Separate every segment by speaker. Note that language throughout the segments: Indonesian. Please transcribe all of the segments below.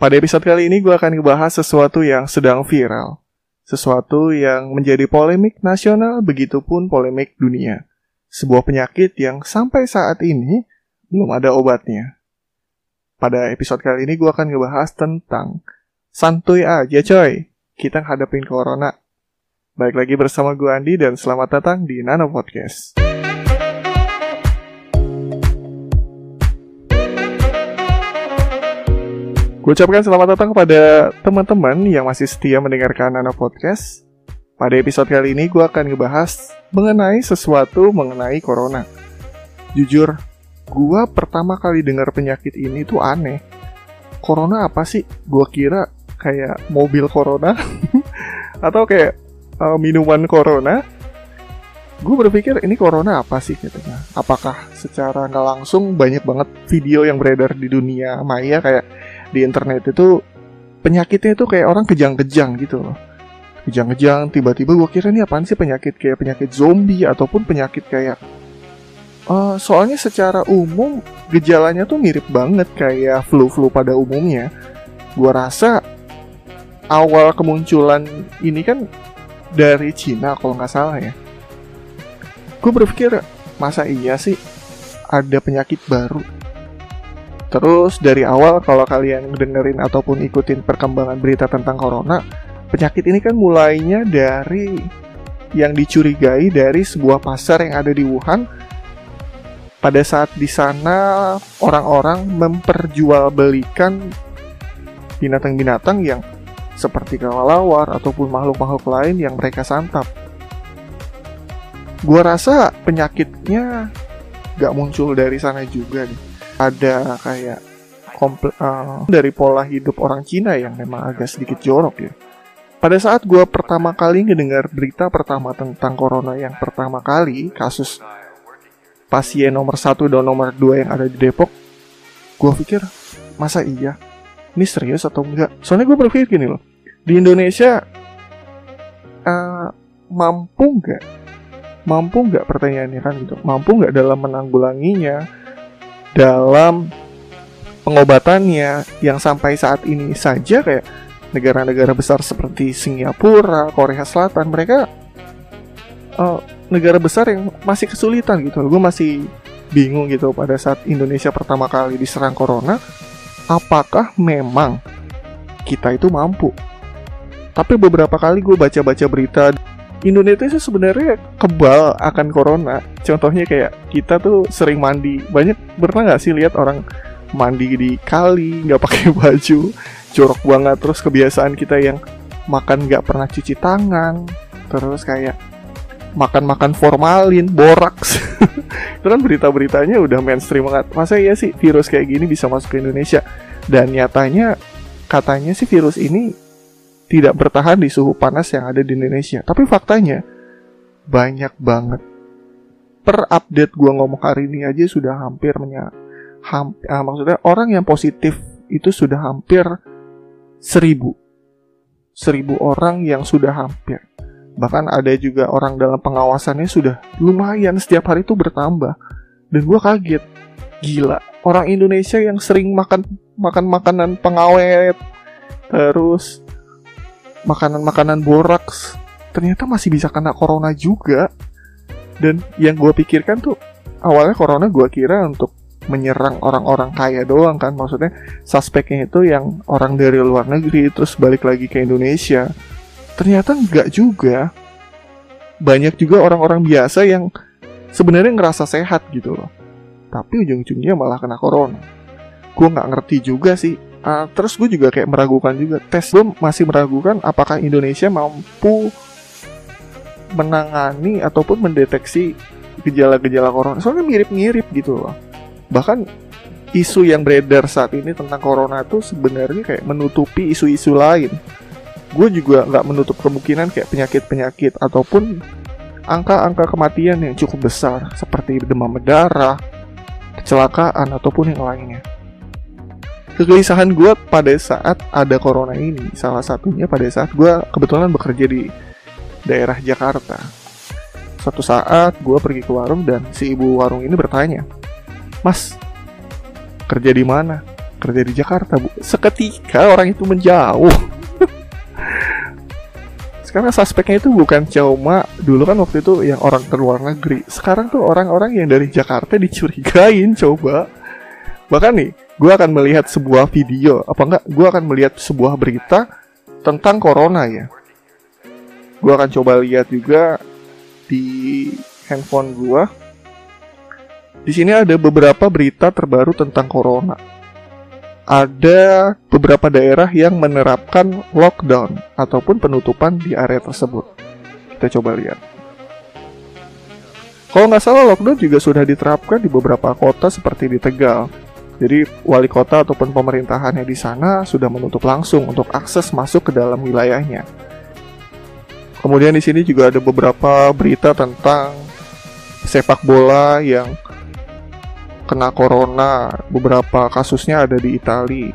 Speaker 1: Pada episode kali ini gue akan ngebahas sesuatu yang sedang viral. Sesuatu yang menjadi polemik nasional begitupun polemik dunia. Sebuah penyakit yang sampai saat ini belum ada obatnya. Pada episode kali ini gue akan ngebahas tentang santuy aja coy, kita hadapin corona. Baik lagi bersama gue Andi dan selamat datang di Nano Podcast. Ucapkan selamat datang kepada teman-teman yang masih setia mendengarkan Nano Podcast. Pada episode kali ini gue akan ngebahas mengenai sesuatu mengenai corona. Jujur, gue pertama kali dengar penyakit ini tuh aneh. Corona apa sih? Gue kira kayak mobil corona atau kayak uh, minuman corona. Gue berpikir ini corona apa sih katanya. Apakah secara nggak langsung banyak banget video yang beredar di dunia maya kayak di internet itu penyakitnya itu kayak orang kejang-kejang gitu loh. Kejang-kejang, tiba-tiba gue kira ini apaan sih penyakit kayak penyakit zombie ataupun penyakit kayak uh, soalnya secara umum gejalanya tuh mirip banget kayak flu-flu pada umumnya. Gue rasa awal kemunculan ini kan dari Cina kalau nggak salah ya. Gue berpikir masa iya sih ada penyakit baru Terus dari awal kalau kalian dengerin ataupun ikutin perkembangan berita tentang corona, penyakit ini kan mulainya dari yang dicurigai dari sebuah pasar yang ada di Wuhan. Pada saat di sana orang-orang memperjualbelikan binatang-binatang yang seperti kelelawar ataupun makhluk-makhluk lain yang mereka santap. Gua rasa penyakitnya gak muncul dari sana juga nih ada kayak komple uh, dari pola hidup orang Cina yang memang agak sedikit jorok ya. Pada saat gue pertama kali ngedengar berita pertama tentang corona yang pertama kali kasus pasien nomor satu dan nomor dua yang ada di Depok, gue pikir masa iya ini serius atau enggak? Soalnya gue berpikir gini loh, di Indonesia uh, mampu nggak? Mampu nggak pertanyaannya kan gitu? Mampu nggak dalam menanggulanginya? Dalam pengobatannya yang sampai saat ini saja kayak negara-negara besar seperti Singapura, Korea Selatan mereka uh, negara besar yang masih kesulitan gitu. Gue masih bingung gitu pada saat Indonesia pertama kali diserang corona, apakah memang kita itu mampu? Tapi beberapa kali gue baca-baca berita Indonesia itu sebenarnya kebal akan corona. Contohnya kayak kita tuh sering mandi. Banyak pernah nggak sih lihat orang mandi di kali nggak pakai baju, jorok banget. Terus kebiasaan kita yang makan nggak pernah cuci tangan, terus kayak makan-makan formalin, boraks. itu kan berita-beritanya udah mainstream banget. Masa iya sih virus kayak gini bisa masuk ke Indonesia? Dan nyatanya katanya sih virus ini tidak bertahan di suhu panas yang ada di Indonesia. Tapi faktanya banyak banget. Per update gua ngomong hari ini aja sudah hampir menya ham, ah, maksudnya orang yang positif itu sudah hampir seribu. Seribu orang yang sudah hampir. Bahkan ada juga orang dalam pengawasannya sudah lumayan setiap hari itu bertambah. Dan gue kaget. Gila. Orang Indonesia yang sering makan makan makanan pengawet terus makanan-makanan boraks ternyata masih bisa kena corona juga. Dan yang gue pikirkan tuh awalnya corona gue kira untuk menyerang orang-orang kaya doang kan. Maksudnya suspeknya itu yang orang dari luar negeri terus balik lagi ke Indonesia. Ternyata enggak juga. Banyak juga orang-orang biasa yang sebenarnya ngerasa sehat gitu loh. Tapi ujung-ujungnya malah kena corona. Gue nggak ngerti juga sih uh, terus gue juga kayak meragukan juga. Tes gue masih meragukan apakah Indonesia mampu menangani ataupun mendeteksi gejala-gejala corona. Soalnya mirip-mirip gitu loh. Bahkan isu yang beredar saat ini tentang corona itu sebenarnya kayak menutupi isu-isu lain. Gue juga nggak menutup kemungkinan kayak penyakit-penyakit ataupun angka-angka kematian yang cukup besar seperti demam berdarah kecelakaan ataupun yang lainnya kegelisahan gue pada saat ada corona ini. Salah satunya pada saat gue kebetulan bekerja di daerah Jakarta. Suatu saat gue pergi ke warung dan si ibu warung ini bertanya mas kerja di mana? Kerja di Jakarta bu. Seketika orang itu menjauh. Sekarang suspeknya itu bukan cuma dulu kan waktu itu yang orang ke luar negeri. Sekarang tuh orang-orang yang dari Jakarta dicurigain coba bahkan nih gue akan melihat sebuah video apa enggak gue akan melihat sebuah berita tentang corona ya gue akan coba lihat juga di handphone gue di sini ada beberapa berita terbaru tentang corona ada beberapa daerah yang menerapkan lockdown ataupun penutupan di area tersebut. Kita coba lihat. Kalau nggak salah lockdown juga sudah diterapkan di beberapa kota seperti di Tegal. Jadi wali kota ataupun pemerintahannya di sana sudah menutup langsung untuk akses masuk ke dalam wilayahnya. Kemudian di sini juga ada beberapa berita tentang sepak bola yang kena corona. Beberapa kasusnya ada di Italia.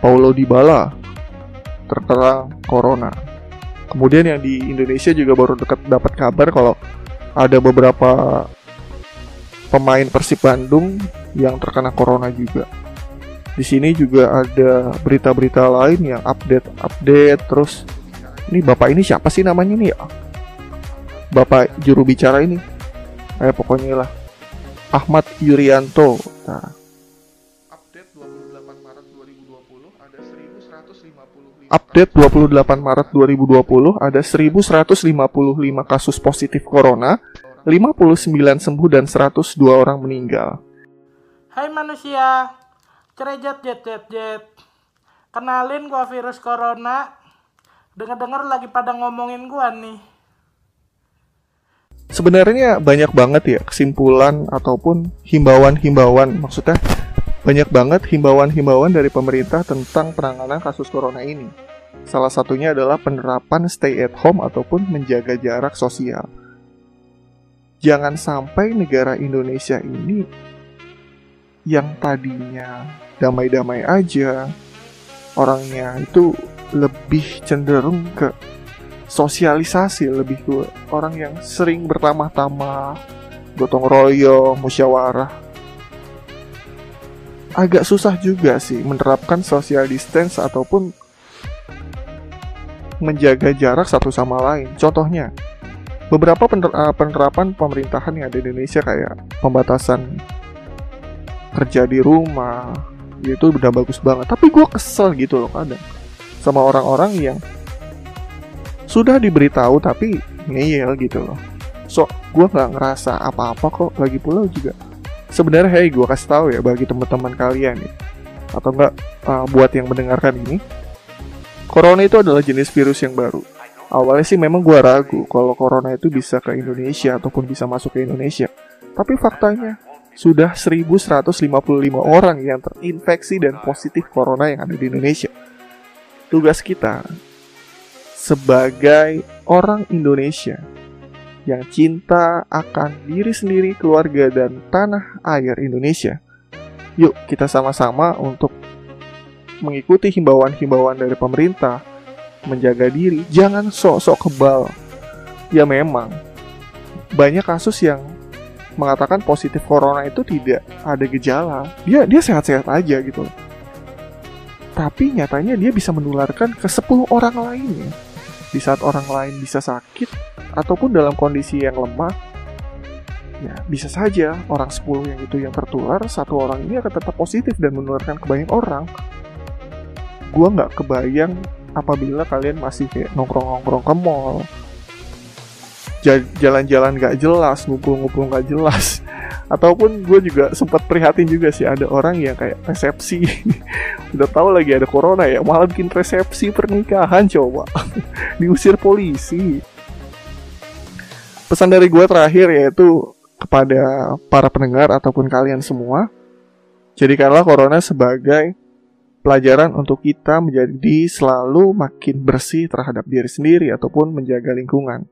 Speaker 1: Paulo Dybala terkena corona. Kemudian yang di Indonesia juga baru dekat dapat kabar kalau ada beberapa pemain Persib Bandung yang terkena corona juga. Di sini juga ada berita-berita lain yang update-update terus ini bapak ini siapa sih namanya nih ya? Bapak juru bicara ini. Eh pokoknya lah Ahmad Yuryanto. Nah. Update 28 Maret 2020 ada 1155 Update 28 Maret 2020 ada 1155 kasus positif corona, 59 sembuh dan 102 orang meninggal.
Speaker 2: Hai manusia, cerejet jet jet jet. Kenalin gua virus corona. Dengar-dengar lagi pada ngomongin gua nih
Speaker 1: sebenarnya banyak banget ya kesimpulan ataupun himbauan-himbauan maksudnya banyak banget himbauan-himbauan dari pemerintah tentang penanganan kasus corona ini. Salah satunya adalah penerapan stay at home ataupun menjaga jarak sosial. Jangan sampai negara Indonesia ini yang tadinya damai-damai aja, orangnya itu lebih cenderung ke sosialisasi lebih ke orang yang sering bertamah-tamah, gotong royong, musyawarah. Agak susah juga sih menerapkan social distance ataupun menjaga jarak satu sama lain. Contohnya, beberapa eh, penerapan pemerintahan yang ada di Indonesia kayak pembatasan kerja di rumah, itu udah bagus banget. Tapi gue kesel gitu loh kadang. Sama orang-orang yang sudah diberitahu tapi ngeyel gitu loh. So gue nggak ngerasa apa-apa kok. Lagi pula juga sebenarnya hey gue kasih tahu ya bagi teman-teman kalian nih atau enggak uh, buat yang mendengarkan ini corona itu adalah jenis virus yang baru awalnya sih memang gue ragu kalau corona itu bisa ke Indonesia ataupun bisa masuk ke Indonesia tapi faktanya sudah 1155 orang yang terinfeksi dan positif corona yang ada di Indonesia tugas kita sebagai orang Indonesia yang cinta akan diri sendiri, keluarga, dan tanah air Indonesia. Yuk, kita sama-sama untuk mengikuti himbauan-himbauan dari pemerintah, menjaga diri, jangan sok-sok kebal. Ya memang, banyak kasus yang mengatakan positif corona itu tidak ada gejala. Dia dia sehat-sehat aja gitu. Tapi nyatanya dia bisa menularkan ke 10 orang lainnya di saat orang lain bisa sakit ataupun dalam kondisi yang lemah ya bisa saja orang 10 yang itu yang tertular satu orang ini akan tetap positif dan menularkan ke banyak orang gue nggak kebayang apabila kalian masih kayak nongkrong-nongkrong ke mall. Jalan-jalan gak jelas ngumpul-ngumpul gak jelas. Ataupun gue juga sempat prihatin juga sih ada orang yang kayak resepsi. Udah tahu lagi ada corona ya malah bikin resepsi pernikahan coba. Diusir polisi. Pesan dari gue terakhir yaitu kepada para pendengar ataupun kalian semua jadikanlah corona sebagai pelajaran untuk kita menjadi selalu makin bersih terhadap diri sendiri ataupun menjaga lingkungan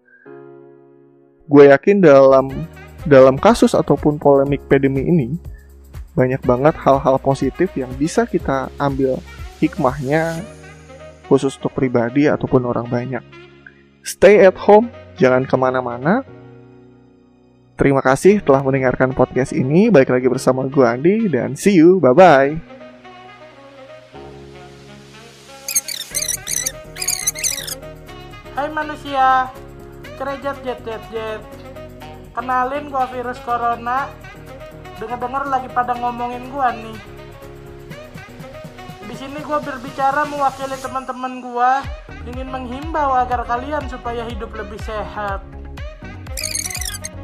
Speaker 1: gue yakin dalam dalam kasus ataupun polemik pandemi ini banyak banget hal-hal positif yang bisa kita ambil hikmahnya khusus untuk pribadi ataupun orang banyak. Stay at home, jangan ke mana-mana. Terima kasih telah mendengarkan podcast ini. Balik lagi bersama gue Andi dan see you. Bye-bye.
Speaker 2: Manusia, cerejat jet jet jet. Kenalin gua virus corona. Dengar-dengar lagi pada ngomongin gua nih. Di sini gua berbicara mewakili teman-teman gua ingin menghimbau agar kalian supaya hidup lebih sehat.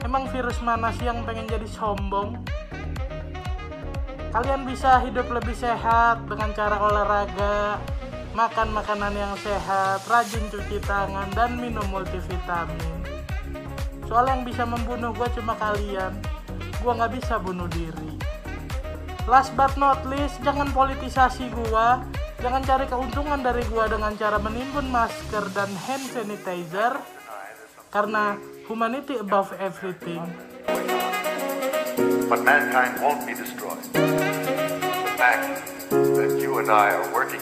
Speaker 2: Emang virus mana sih yang pengen jadi sombong? Kalian bisa hidup lebih sehat dengan cara olahraga, makan makanan yang sehat, rajin cuci tangan, dan minum multivitamin. Soal yang bisa membunuh gue cuma kalian, gue nggak bisa bunuh diri. Last but not least, jangan politisasi gue, jangan cari keuntungan dari gue dengan cara menimbun masker dan hand sanitizer, karena humanity above everything.
Speaker 3: But mankind won't be destroyed. The fact that you and I are working